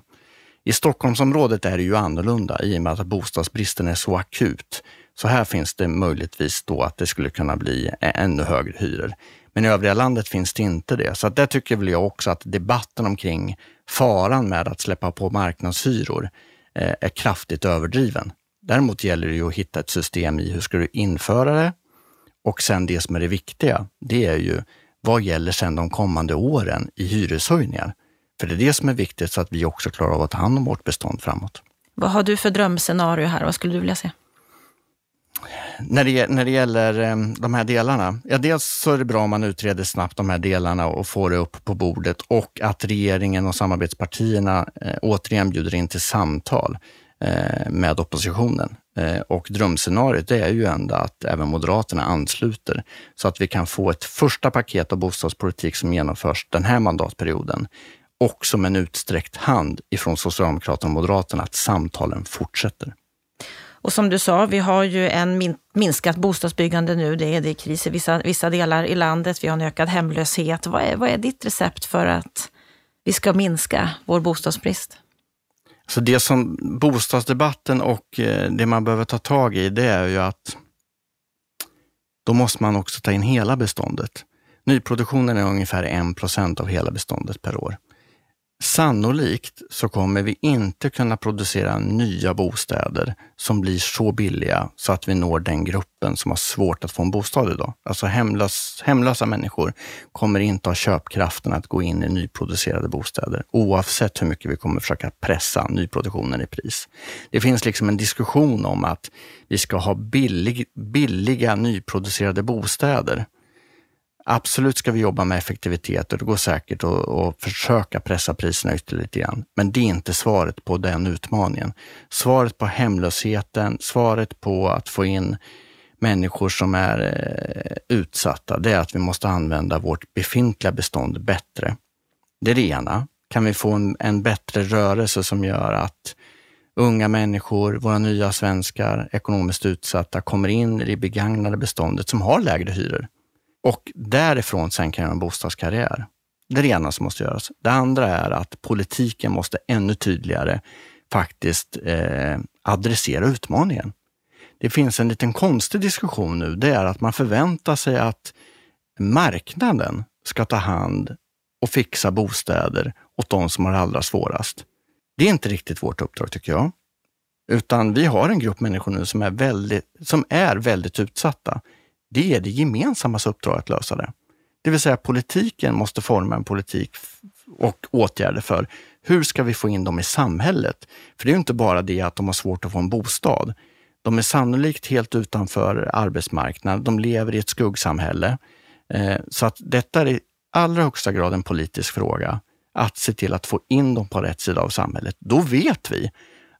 I Stockholmsområdet är det ju annorlunda i och med att bostadsbristen är så akut. Så här finns det möjligtvis då att det skulle kunna bli ännu högre hyror. Men i övriga landet finns det inte det. Så att där tycker väl jag också att debatten omkring faran med att släppa på marknadshyror är kraftigt överdriven. Däremot gäller det ju att hitta ett system i hur ska du införa det? Och sen det som är det viktiga, det är ju vad gäller sen de kommande åren i hyreshöjningar? För det är det som är viktigt så att vi också klarar av att ta hand om vårt bestånd framåt. Vad har du för drömscenario här? Vad skulle du vilja se? När det, när det gäller eh, de här delarna, ja dels så är det bra om man utreder snabbt de här delarna och får det upp på bordet och att regeringen och samarbetspartierna eh, återigen bjuder in till samtal eh, med oppositionen. Eh, och drömscenariot är ju ändå att även Moderaterna ansluter så att vi kan få ett första paket av bostadspolitik som genomförs den här mandatperioden och som en utsträckt hand ifrån Socialdemokraterna och Moderaterna att samtalen fortsätter. Och som du sa, vi har ju en min minskat bostadsbyggande nu. Det är, det är kris i vissa, vissa delar i landet. Vi har en ökad hemlöshet. Vad är, vad är ditt recept för att vi ska minska vår bostadsbrist? Så det som bostadsdebatten och eh, det man behöver ta tag i, det är ju att då måste man också ta in hela beståndet. Nyproduktionen är ungefär 1 procent av hela beståndet per år. Sannolikt så kommer vi inte kunna producera nya bostäder som blir så billiga så att vi når den gruppen som har svårt att få en bostad idag. Alltså hemlös, hemlösa människor kommer inte ha köpkraften att gå in i nyproducerade bostäder oavsett hur mycket vi kommer försöka pressa nyproduktionen i pris. Det finns liksom en diskussion om att vi ska ha billig, billiga nyproducerade bostäder Absolut ska vi jobba med effektivitet och det går säkert att, att försöka pressa priserna ytterligare lite grann. Men det är inte svaret på den utmaningen. Svaret på hemlösheten, svaret på att få in människor som är eh, utsatta, det är att vi måste använda vårt befintliga bestånd bättre. Det är det ena. Kan vi få en, en bättre rörelse som gör att unga människor, våra nya svenskar, ekonomiskt utsatta, kommer in i det begagnade beståndet som har lägre hyror och därifrån sen kan jag göra en bostadskarriär. Det är det ena som måste göras. Det andra är att politiken måste ännu tydligare faktiskt eh, adressera utmaningen. Det finns en liten konstig diskussion nu. Det är att man förväntar sig att marknaden ska ta hand och fixa bostäder åt de som har det allra svårast. Det är inte riktigt vårt uppdrag tycker jag. Utan vi har en grupp människor nu som är väldigt, som är väldigt utsatta. Det är det gemensammas uppdrag att lösa det. Det vill säga politiken måste forma en politik och åtgärder för hur ska vi få in dem i samhället? För det är inte bara det att de har svårt att få en bostad. De är sannolikt helt utanför arbetsmarknaden. De lever i ett skuggsamhälle. Eh, så att detta är i allra högsta grad en politisk fråga. Att se till att få in dem på rätt sida av samhället. Då vet vi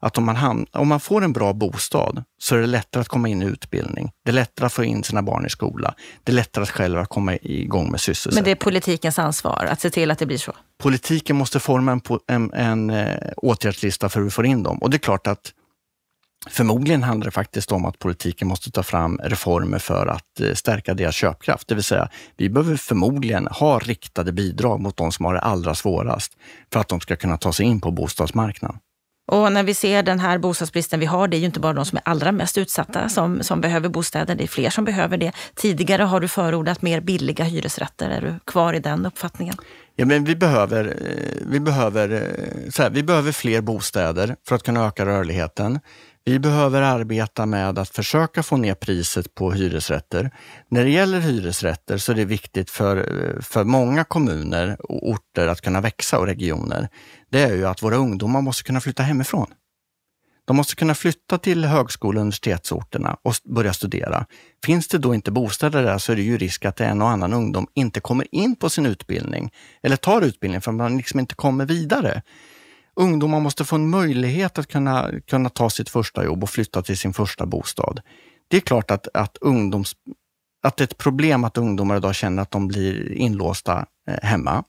att om man, ham- om man får en bra bostad så är det lättare att komma in i utbildning. Det är lättare att få in sina barn i skola. Det är lättare att själv komma igång med sysselsättning. Men det är politikens ansvar att se till att det blir så? Politiken måste forma en, en, en eh, åtgärdslista för hur vi får in dem. Och det är klart att Förmodligen handlar det faktiskt om att politiken måste ta fram reformer för att eh, stärka deras köpkraft. Det vill säga, vi behöver förmodligen ha riktade bidrag mot de som har det allra svårast för att de ska kunna ta sig in på bostadsmarknaden. Och när vi ser den här bostadsbristen vi har, det är ju inte bara de som är allra mest utsatta som, som behöver bostäder, det är fler som behöver det. Tidigare har du förordat mer billiga hyresrätter. Är du kvar i den uppfattningen? Ja, men vi, behöver, eh, vi, behöver, eh, så här, vi behöver fler bostäder för att kunna öka rörligheten. Vi behöver arbeta med att försöka få ner priset på hyresrätter. När det gäller hyresrätter så är det viktigt för, eh, för många kommuner och orter att kunna växa och regioner. Det är ju att våra ungdomar måste kunna flytta hemifrån. De måste kunna flytta till högskole och universitetsorterna och börja studera. Finns det då inte bostäder där så är det ju risk att en och annan ungdom inte kommer in på sin utbildning eller tar utbildning för att man liksom inte kommer vidare ungdomar måste få en möjlighet att kunna, kunna ta sitt första jobb och flytta till sin första bostad. Det är klart att, att, ungdoms, att det är ett problem att ungdomar idag känner att de blir inlåsta eh, hemma.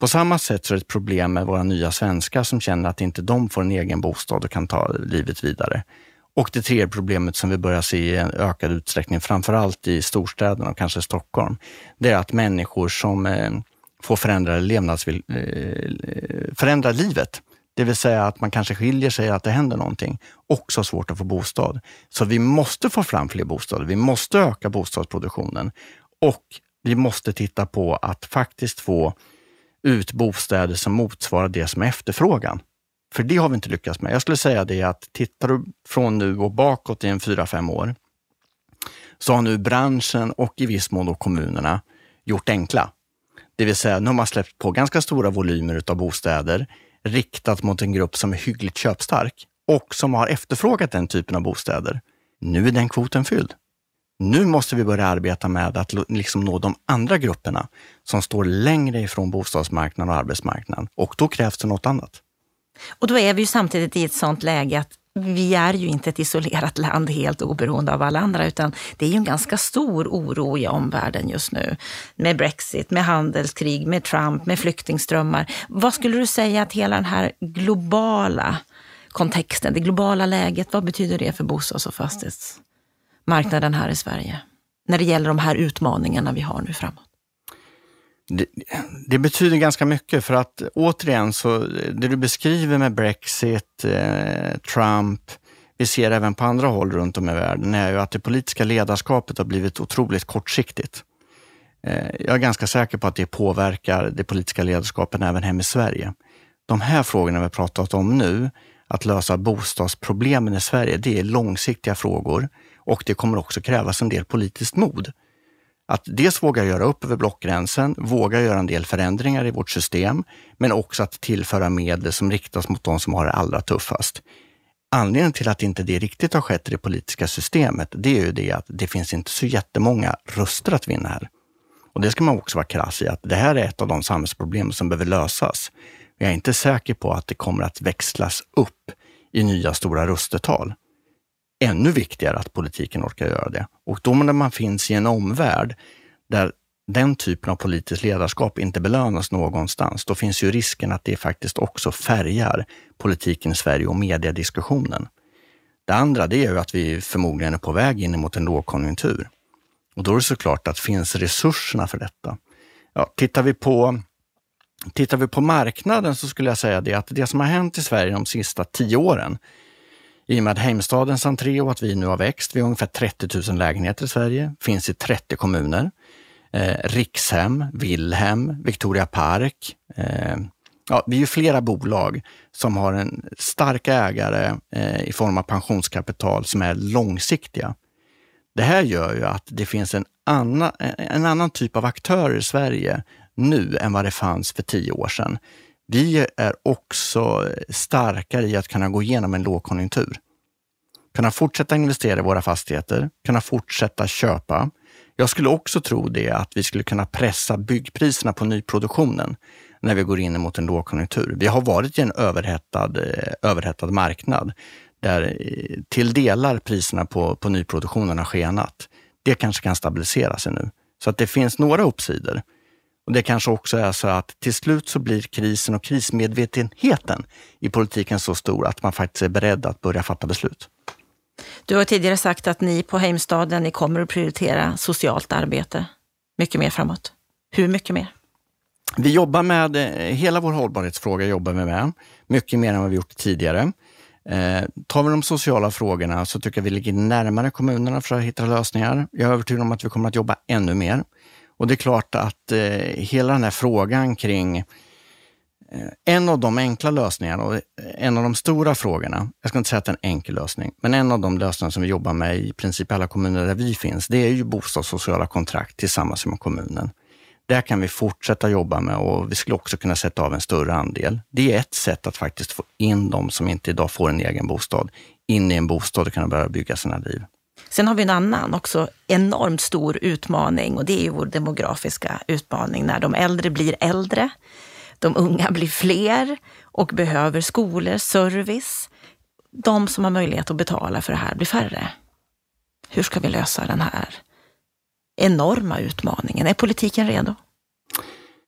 På samma sätt så är det ett problem med våra nya svenskar som känner att inte de får en egen bostad och kan ta livet vidare. Och det tredje problemet som vi börjar se i en ökad utsträckning, framför allt i storstäderna och kanske Stockholm, det är att människor som eh, får förändrade levnadsvill, eh, eh, förändra livet det vill säga att man kanske skiljer sig, att det händer någonting, också har svårt att få bostad. Så vi måste få fram fler bostäder. Vi måste öka bostadsproduktionen och vi måste titta på att faktiskt få ut bostäder som motsvarar det som är efterfrågan. För det har vi inte lyckats med. Jag skulle säga det att tittar du från nu och bakåt i en fyra, fem år, så har nu branschen och i viss mån kommunerna gjort enkla. Det vill säga, nu har man släppt på ganska stora volymer av bostäder riktat mot en grupp som är hyggligt köpstark och som har efterfrågat den typen av bostäder. Nu är den kvoten fylld. Nu måste vi börja arbeta med att liksom nå de andra grupperna som står längre ifrån bostadsmarknaden och arbetsmarknaden. Och då krävs det något annat. Och då är vi ju samtidigt i ett sånt läge att vi är ju inte ett isolerat [LAUGHS] land helt oberoende av alla andra, utan det är ju en ganska stor oro i omvärlden just nu. Med Brexit, med handelskrig, med Trump, med flyktingströmmar. Vad skulle du säga att hela den här globala kontexten, det globala läget, vad betyder det för bostads och marknaden här i Sverige? När det gäller de här utmaningarna vi har nu framåt. Det, det, betyder ganska mycket för att återigen, så det du beskriver med Brexit, eh, Trump, vi ser även på andra håll runt om i världen, är ju att det politiska ledarskapet har blivit otroligt kortsiktigt. Eh, jag är ganska säker på att det påverkar det politiska ledarskapet även hem i Sverige. De här frågorna vi har pratat om nu, att lösa bostadsproblemen i Sverige, det är långsiktiga frågor och det kommer också krävas en del politiskt mod. Att dels våga göra upp över blockgränsen, våga göra en del förändringar i vårt system, men också att tillföra medel som riktas mot de som har det allra tuffast. Anledningen till att inte det riktigt har skett i det politiska systemet, det är ju det att det finns inte så jättemånga röster att vinna här. Och det ska man också vara krass i, att det här är ett av de samhällsproblem som behöver lösas. Men jag är inte säker på att det kommer att växlas upp i nya stora röstetal. Ännu viktigare att politiken orkar göra det. Och då när man finns i en omvärld där den typen av politiskt ledarskap inte belönas någonstans, då finns ju risken att det faktiskt också färgar politiken i Sverige och mediediskussionen. Det andra det är ju att vi förmodligen är på väg in mot en lågkonjunktur. Och då är det såklart att finns resurserna för detta? Ja, tittar, vi på, tittar vi på marknaden så skulle jag säga det att det som har hänt i Sverige de sista tio åren, i och med Heimstadens entré och att vi nu har växt, vi har ungefär 30 000 lägenheter i Sverige, finns i 30 kommuner. Eh, Rikshem, Wilhelm, Victoria Park. Eh, ja, vi är ju flera bolag som har en stark ägare eh, i form av pensionskapital som är långsiktiga. Det här gör ju att det finns en annan, en annan typ av aktörer i Sverige nu än vad det fanns för tio år sedan. Vi är också eh, starkare i att kunna gå igenom en lågkonjunktur. Kunna fortsätta investera i våra fastigheter, kunna fortsätta köpa. Jag skulle också tro det att vi skulle kunna pressa byggpriserna på nyproduktionen när vi går in mot en lågkonjunktur. Vi har varit i en överhettad, eh, överhettad marknad där eh, till delar priserna på, på nyproduktionen har skenat. Det kanske kan stabilisera sig nu. Så att det finns några uppsidor. Och Det kanske också är så att till slut så blir krisen och krismedvetenheten i politiken så stor att man faktiskt är beredd att börja fatta beslut. Du har tidigare sagt att ni på Heimstaden ni kommer att prioritera socialt arbete mycket mer framåt. Hur mycket mer? Vi jobbar med, eh, hela vår hållbarhetsfråga jobbar vi med, mycket mer än vad vi gjort tidigare. Eh, tar vi de sociala frågorna så tycker jag vi ligger närmare kommunerna för att hitta lösningar. Jag är övertygad om att vi kommer att jobba ännu mer. Och det är klart att eh, hela den här frågan kring eh, en av de enkla lösningarna och eh, en av de stora frågorna, jag ska inte säga att det är en enkel lösning, men en av de lösningar som vi jobbar med i princip alla kommuner där vi finns, det är ju bostadssociala kontrakt tillsammans med kommunen. Där kan vi fortsätta jobba med och vi skulle också kunna sätta av en större andel. Det är ett sätt att faktiskt få in de som inte idag får en egen bostad in i en bostad och kunna börja bygga sina liv. Sen har vi en annan också enormt stor utmaning och det är ju vår demografiska utmaning när de äldre blir äldre, de unga [LAUGHS] blir fler och behöver skolor, service. De som har möjlighet att betala för det här blir färre. Hur ska vi lösa den här enorma utmaningen? Är politiken redo?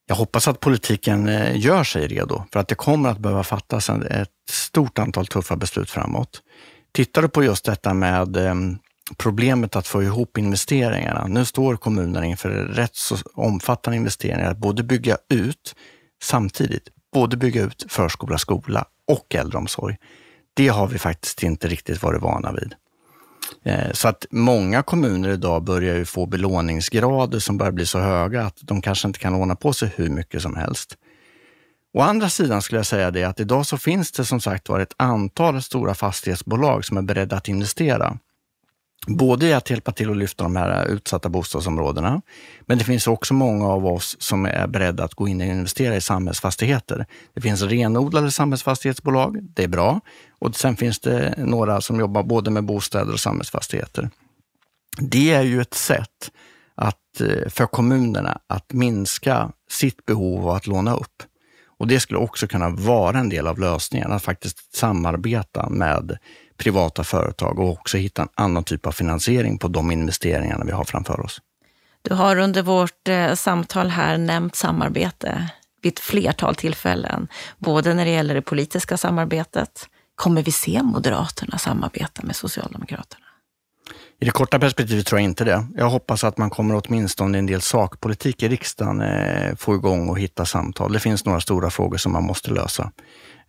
Jag hoppas att politiken eh, gör sig redo för att det kommer att behöva fattas ett stort antal tuffa beslut framåt. Tittar du på just detta med ehm, problemet att få ihop investeringarna. Nu står kommunerna inför rätt så omfattande investeringar att både bygga ut samtidigt, både bygga ut förskola, skola och äldreomsorg. Det har vi faktiskt inte riktigt varit vana vid. Eh, så att många kommuner idag börjar ju få belåningsgrader som börjar bli så höga att de kanske inte kan låna på sig hur mycket som helst. Å andra sidan skulle jag säga det att idag så finns det som sagt var ett antal stora fastighetsbolag som är beredda att investera. Både i att hjälpa till att lyfta de här utsatta bostadsområdena, men det finns också många av oss som är beredda att gå in och investera i samhällsfastigheter. Det finns renodlade samhällsfastighetsbolag, det är bra. Och sen finns det några som jobbar både med bostäder och samhällsfastigheter. Det är ju ett sätt att, eh, för kommunerna att minska sitt behov av att låna upp. Och det skulle också kunna vara en del av lösningen, att faktiskt samarbeta med privata företag och också hitta en annan typ av finansiering på de investeringarna vi har framför oss. Du har under vårt eh, samtal här nämnt samarbete vid ett flertal tillfällen, både när det gäller det politiska samarbetet. Kommer vi se Moderaterna samarbeta med Socialdemokraterna? I det korta perspektivet tror jag inte det. Jag hoppas att man kommer åtminstone en del sakpolitik i riksdagen eh, få igång och hitta samtal. Det finns några stora frågor som man måste lösa.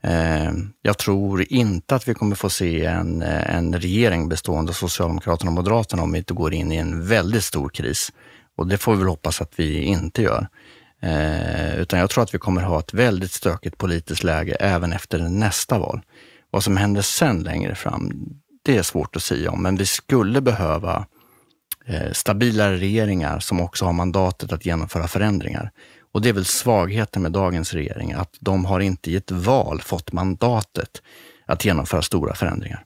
Ehm, jag tror inte att vi kommer få se en, eh, en regering bestående av Socialdemokraterna och Moderaterna om vi inte går in i en väldigt stor kris. Och det får vi väl hoppas att vi inte gör. Eh, utan jag tror att vi kommer ha ett väldigt stökigt politiskt läge även efter nästa val. Vad som händer sen längre fram, det är svårt att säga om, men vi skulle behöva eh, stabilare regeringar som också har mandatet att genomföra förändringar. Och det är väl svagheten med dagens regering, att de har inte i ett val fått mandatet att genomföra stora förändringar.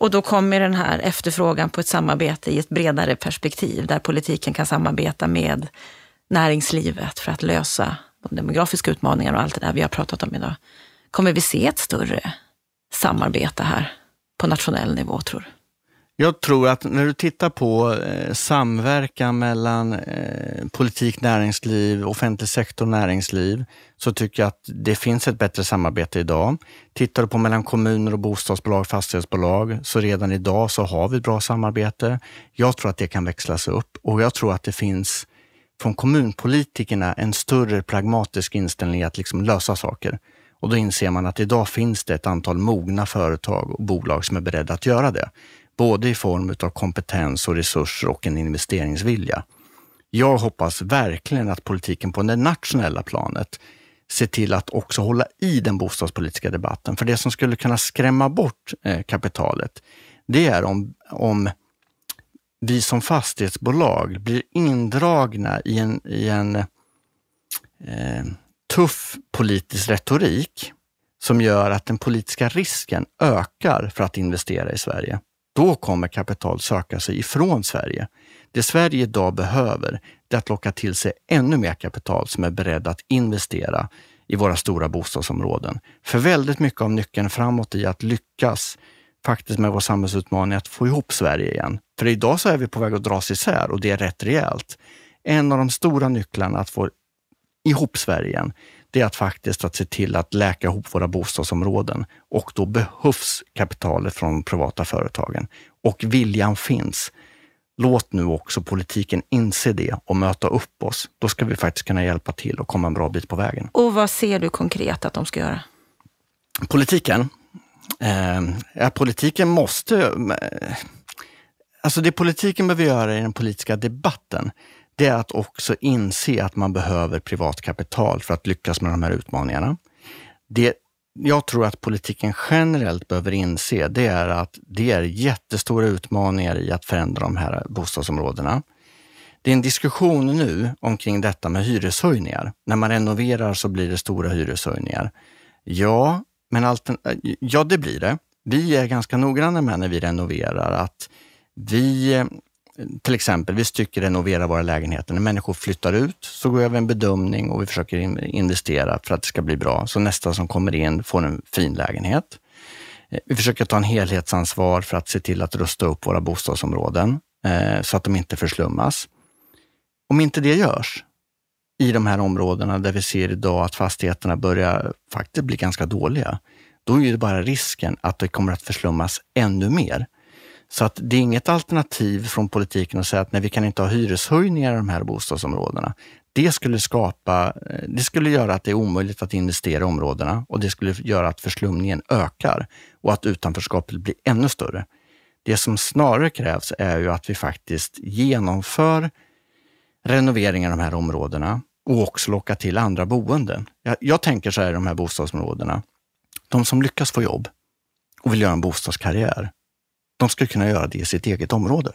Och då kommer den här efterfrågan på ett samarbete i ett bredare perspektiv där politiken kan samarbeta med näringslivet för att lösa de demografiska utmaningarna och allt det där vi har pratat om idag. Kommer vi se ett större samarbete här på nationell nivå, tror du? Jag tror att när du tittar på eh, samverkan mellan eh, politik, näringsliv, offentlig sektor, näringsliv, så tycker jag att det finns ett bättre samarbete idag. Tittar du på mellan kommuner och bostadsbolag, fastighetsbolag, så redan idag så har vi ett bra samarbete. Jag tror att det kan växlas upp och jag tror att det finns från kommunpolitikerna en större pragmatisk inställning att liksom lösa saker. Och då inser man att idag finns det ett antal mogna företag och bolag som är beredda att göra det. Både i form av kompetens och resurser och en investeringsvilja. Jag hoppas verkligen att politiken på det nationella planet ser till att också hålla i den bostadspolitiska debatten. För det som skulle kunna skrämma bort eh, kapitalet, det är om, om vi som fastighetsbolag blir indragna i en, i en eh, tuff politisk retorik som gör att den politiska risken ökar för att investera i Sverige. Då kommer kapital söka sig ifrån Sverige. Det Sverige idag behöver är att locka till sig ännu mer kapital som är beredd att investera i våra stora bostadsområden. För väldigt mycket av nyckeln framåt i att lyckas faktiskt med vår samhällsutmaning att få ihop Sverige igen. För idag så är vi på väg att dras isär och det är rätt rejält. En av de stora nycklarna att få ihop Sverige igen, det är att faktiskt att se till att läka ihop våra bostadsområden och då behövs kapitalet från de privata företagen. Och viljan finns. Låt nu också politiken inse det och möta upp oss. Då ska vi faktiskt kunna hjälpa till och komma en bra bit på vägen. Och vad ser du konkret att de ska göra? Politiken? Eh, ja, politiken måste... Eh, alltså det politiken behöver göra i den politiska debatten, det är att också inse att man behöver privat kapital för att lyckas med de här utmaningarna. Det jag tror att politiken generellt behöver inse, det är att det är jättestora utmaningar i att förändra de här bostadsområdena. Det är en diskussion nu omkring detta med hyreshöjningar. När man renoverar så blir det stora hyreshöjningar. Ja, men ja det blir det. Vi är ganska noggranna med när vi renoverar att vi till exempel, vi stycker renoverar våra lägenheter. När människor flyttar ut så går vi över en bedömning och vi försöker investera för att det ska bli bra. Så nästa som kommer in får en fin lägenhet. Eh, vi försöker ta en helhetsansvar för att se till att rusta upp våra bostadsområden eh, så att de inte förslummas. Om inte det görs i de här områdena där vi ser idag att fastigheterna börjar faktiskt bli ganska dåliga, då är det bara risken att det kommer att förslummas ännu mer. Så att det är inget alternativ från politiken att säga att nej, vi kan inte ha hyreshöjningar i de här bostadsområdena. Det skulle skapa, eh, det skulle göra att det är omöjligt att investera i områdena och det skulle göra att förslumningen ökar och att utanförskapet blir ännu större. Det som snarare krävs är ju att vi faktiskt genomför renoveringar i de här områdena och också locka till andra boenden. Jag, jag tänker så här i de här bostadsområdena. De som lyckas få jobb och vill göra en bostadskarriär, de ska kunna göra det i sitt eget område.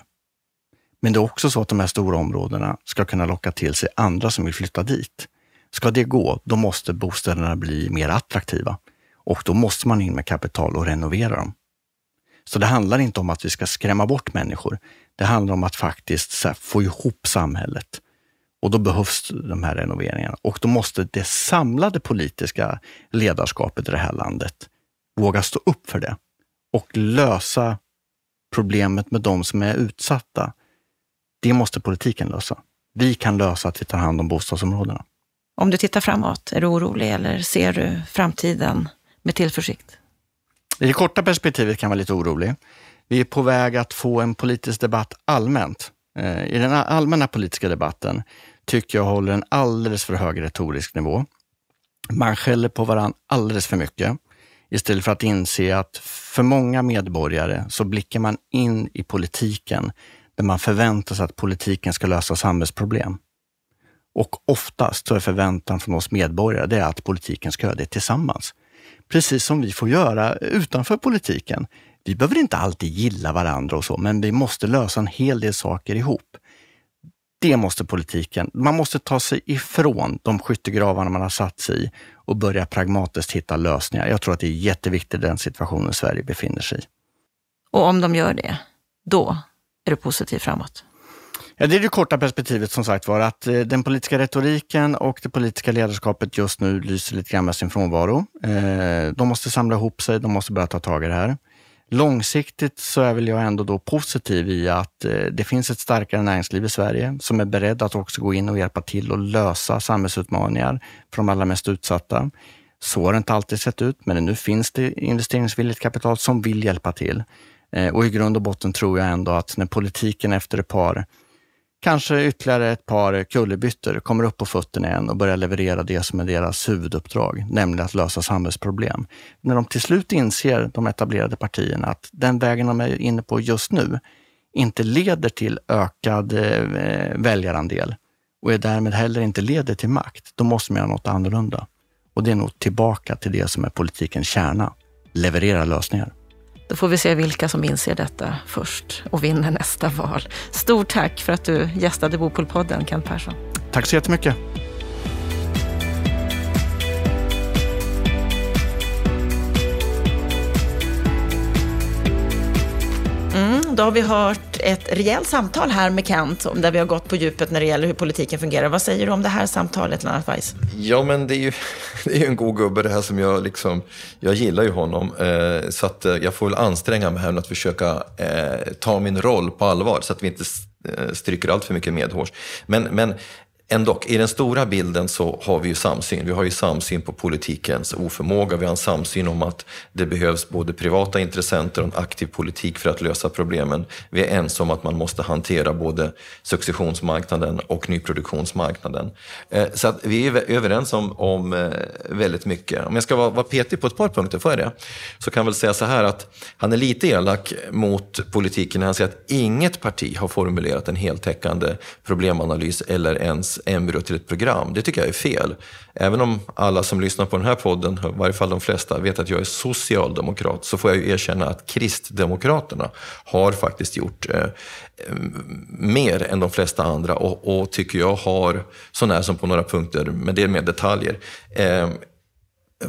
Men det är också så att de här stora områdena ska kunna locka till sig andra som vill flytta dit. Ska det gå, då måste bostäderna bli mer attraktiva och då måste man in med kapital och renovera dem. Så det handlar inte om att vi ska skrämma bort människor. Det handlar om att faktiskt få ihop samhället. Och då behövs de här renoveringarna. Och då måste det samlade politiska ledarskapet i det här landet våga stå upp för det och lösa problemet med de som är utsatta, det måste politiken lösa. Vi kan lösa att vi tar hand om bostadsområdena. Om du tittar framåt, är du orolig eller ser du framtiden med tillförsikt? I det korta perspektivet kan jag vara lite orolig. Vi är på väg att få en politisk debatt allmänt. Eh, I den allmänna politiska debatten tycker jag håller en alldeles för hög retorisk nivå. Man skäller på varandra alldeles för mycket istället för att inse att för många medborgare så blickar man in i politiken där man förväntar sig att politiken ska lösa samhällsproblem. Och oftast så är förväntan från oss medborgare det är att politiken ska göra det tillsammans. Precis som vi får göra utanför politiken. Vi behöver inte alltid gilla varandra och så, men vi måste lösa en hel del saker ihop. Det måste politiken. Man måste ta sig ifrån de skyttegravarna man har satt sig i och börja pragmatiskt hitta lösningar. Jag tror att det är jätteviktigt i den situationen Sverige befinner sig i. Och om de gör det, då är du positiv framåt? Ja, det är det korta perspektivet som sagt var att eh, den politiska retoriken och det politiska ledarskapet just nu lyser lite grann med sin frånvaro. Eh, de måste samla ihop sig, de måste börja ta tag i det här. Långsiktigt så är väl jag ändå då positiv i att eh, det finns ett starkare näringsliv i Sverige som är beredd att också gå in och hjälpa till och lösa samhällsutmaningar för de allra mest utsatta. Så har det inte alltid sett ut, men nu finns det investeringsvilligt kapital som vill hjälpa till. Eh, och i grund och botten tror jag ändå att när politiken efter ett par kanske ytterligare ett par kullerbyttor kommer upp på fötterna igen och börjar leverera det som är deras huvuduppdrag, nämligen att lösa samhällsproblem. När de till slut inser, de etablerade partierna, att den vägen de är inne på just nu inte leder till ökad eh, väljarandel och är därmed heller inte leder till makt, då måste man göra något annorlunda. Och det är nog tillbaka till det som är politikens kärna, leverera lösningar. Då får vi se vilka som inser detta först och vinner nästa val. Stort tack för att du gästade Bopolpodden, Kent Persson. Tack så jättemycket. Då har vi hört ett rejält samtal här med Kent, där vi har gått på djupet när det gäller hur politiken fungerar. Vad säger du om det här samtalet, Lennart Weiss? Ja, men det är ju [LAUGHS] det är ju en god gubbe det här som jag liksom, jag gillar ju honom. Eh, så att eh, jag får väl anstränga mig här med att försöka eh, ta min roll på allvar så att vi inte eh, stryker allt för mycket medhårs. Men, men Ändå, i den stora bilden så har vi ju samsyn. Vi har ju samsyn på politikens oförmåga. Vi har en samsyn om att det behövs både privata intressenter och en aktiv politik för att lösa problemen. Vi är ense om att man måste hantera både successionsmarknaden och nyproduktionsmarknaden. Eh, så att vi är överens om, om eh, väldigt mycket. Om jag ska vara, vara petig på ett par punkter, får jag det? Så kan jag väl säga så här att han är lite elak mot politiken när han säger att inget parti har formulerat en heltäckande problemanalys eller ens embryo till ett program. Det tycker jag är fel. Även om alla som lyssnar på den här podden, i varje fall de flesta, vet att jag är socialdemokrat, så får jag ju erkänna att Kristdemokraterna har faktiskt gjort eh, mer än de flesta andra och, och tycker jag har, sånär som på några punkter, men det är mer detaljer, eh,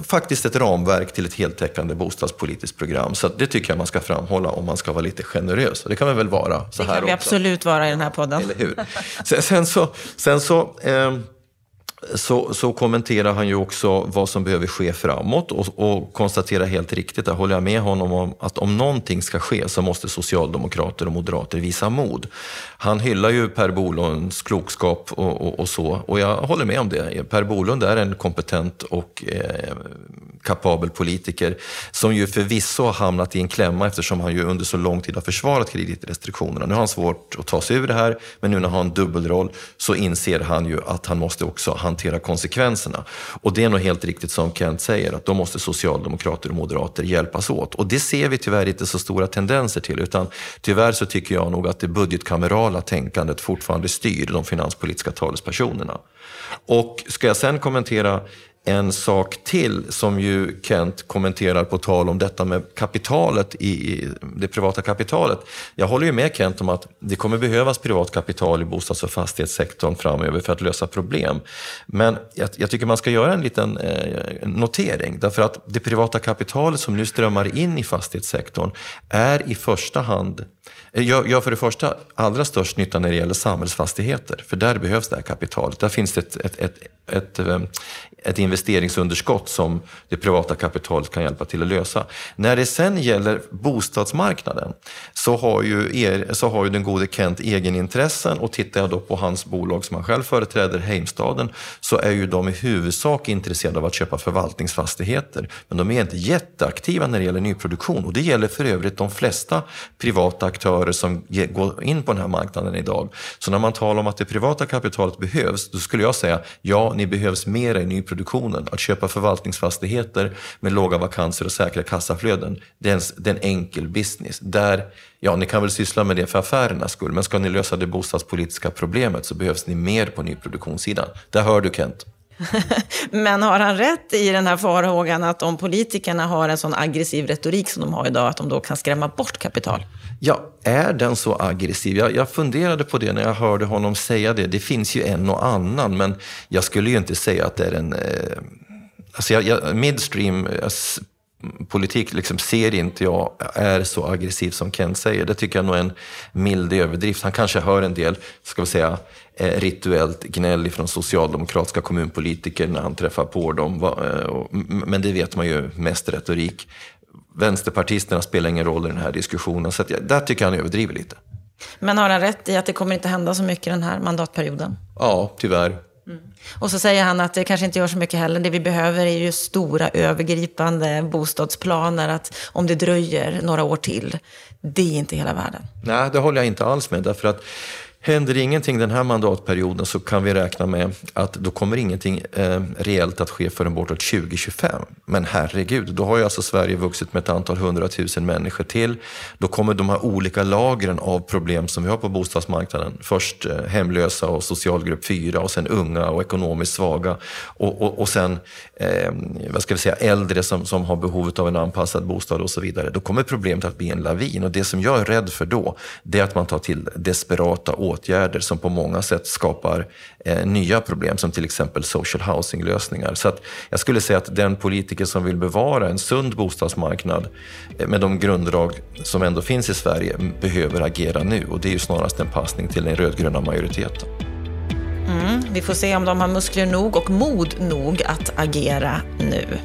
faktiskt ett ramverk till ett heltäckande bostadspolitiskt program. Så det tycker jag man ska framhålla om man ska vara lite generös. Och det kan man väl vara så det här kan vi också. absolut vara i den här podden. Eller hur? Sen, sen så, sen så eh, så, så kommenterar han ju också vad som behöver ske framåt och, och konstaterar helt riktigt, där håller jag med honom om, att om någonting ska ske så måste socialdemokrater och moderater visa mod. Han hyllar ju Per Bolunds klokskap och, och, och så och jag håller med om det. Per Bolund är en kompetent och eh, kapabel politiker som ju förvisso har hamnat i en klämma eftersom han ju under så lång tid har försvarat kreditrestriktionerna. Nu har han svårt att ta sig ur det här, men nu när han har en dubbelroll så inser han ju att han måste också hantera konsekvenserna. Och det är nog helt riktigt som Kent säger, att då måste socialdemokrater och moderater hjälpas åt. Och det ser vi tyvärr inte så stora tendenser till, utan tyvärr så tycker jag nog att det budgetkamerala tänkandet fortfarande styr de finanspolitiska talespersonerna. Och ska jag sen kommentera en sak till som ju Kent kommenterar på tal om detta med kapitalet i det privata kapitalet. Jag håller ju med Kent om att det kommer behövas privat kapital i bostads och fastighetssektorn framöver för att lösa problem. Men jag, jag tycker man ska göra en liten eh, notering därför att det privata kapitalet som nu strömmar in i fastighetssektorn är i första hand eh, gör, gör för det första allra störst nytta när det gäller samhällsfastigheter, för där behövs det här kapitalet. Där finns det ett, ett, ett, ett, eh, ett investeringsunderskott som det privata kapitalet kan hjälpa till att lösa. När det sen gäller bostadsmarknaden så har ju, er, så har ju den gode Kent egenintressen och tittar jag då på hans bolag som han själv företräder, Heimstaden, så är ju de i huvudsak intresserade av att köpa förvaltningsfastigheter. Men de är inte jätteaktiva när det gäller nyproduktion och det gäller för övrigt de flesta privata aktörer som går in på den här marknaden idag. Så när man talar om att det privata kapitalet behövs, då skulle jag säga ja, ni behövs mer i nyproduktion nyproduktionen. Att köpa förvaltningsfastigheter med låga vakanser och säkra kassaflöden, det är en, det är en enkel business. Där, ja, ni kan väl syssla med det för affärernas skull, men ska ni lösa det bostadspolitiska problemet så behövs ni mer på nyproduktionssidan. Där hör du Kent. [LAUGHS] Men har han rätt i den här farhågan att om politikerna har en sån aggressiv retorik som de har idag, att de då kan skrämma bort kapital? Ja, är den så aggressiv? Jag, jag funderade på det när jag hörde honom säga det. Det finns ju en och annan, men jag skulle ju inte säga att det är en... Eh, alltså jag, jag, midstream eh, jag, politik liksom ser inte jag är så aggressiv som Kent säger. Det tycker jag nog är en mild överdrift. Han kanske hör en del, ska vi säga, eh, rituellt gnäll från socialdemokratiska kommunpolitiker när han träffar på dem. Eh, men det vet man ju, mest retorik. Vänsterpartisterna spelar ingen roll i den här diskussionen, så jag, där tycker jag han överdriver lite. Men har han rätt i att det kommer inte hända så mycket den här mandatperioden? Ja, tyvärr. Mm. Och så säger han att det kanske inte gör så mycket heller. Det vi behöver är ju stora övergripande bostadsplaner. Att om det dröjer några år till, det är inte hela världen. Nej, det håller jag inte alls med. Därför att Händer ingenting den här mandatperioden så kan vi räkna med att då kommer ingenting eh, reellt att ske förrän bortåt 2025. Men herregud, då har ju alltså Sverige vuxit med ett antal hundratusen människor till. Då kommer de här olika lagren av problem som vi har på bostadsmarknaden. Först eh, hemlösa och socialgrupp 4 och sen unga och ekonomiskt svaga. Och, och, och sen eh, vad ska vi säga, äldre som, som har behovet av en anpassad bostad och så vidare. Då kommer problemet att bli en lavin. Och det som jag är rädd för då, det är att man tar till desperata åtgärder åtgärder som på många sätt skapar eh, nya problem, som till exempel social housing-lösningar. Så att jag skulle säga att den politiker som vill bevara en sund bostadsmarknad eh, med de grunddrag som ändå finns i Sverige behöver agera nu. Och det är ju snarast en passning till den rödgröna majoriteten. Mm, vi får se om de har muskler nog och mod nog att agera nu.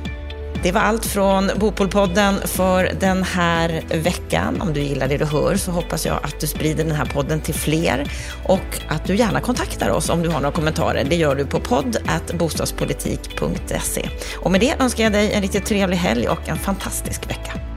Det var allt från Bopolpodden för den här veckan. Om du gillar det du hör så hoppas jag att du sprider den här podden till fler och att du gärna kontaktar oss om du har några kommentarer. Det gör du på podd bostadspolitik.se. Och med det önskar jag dig en riktigt trevlig helg och en fantastisk vecka.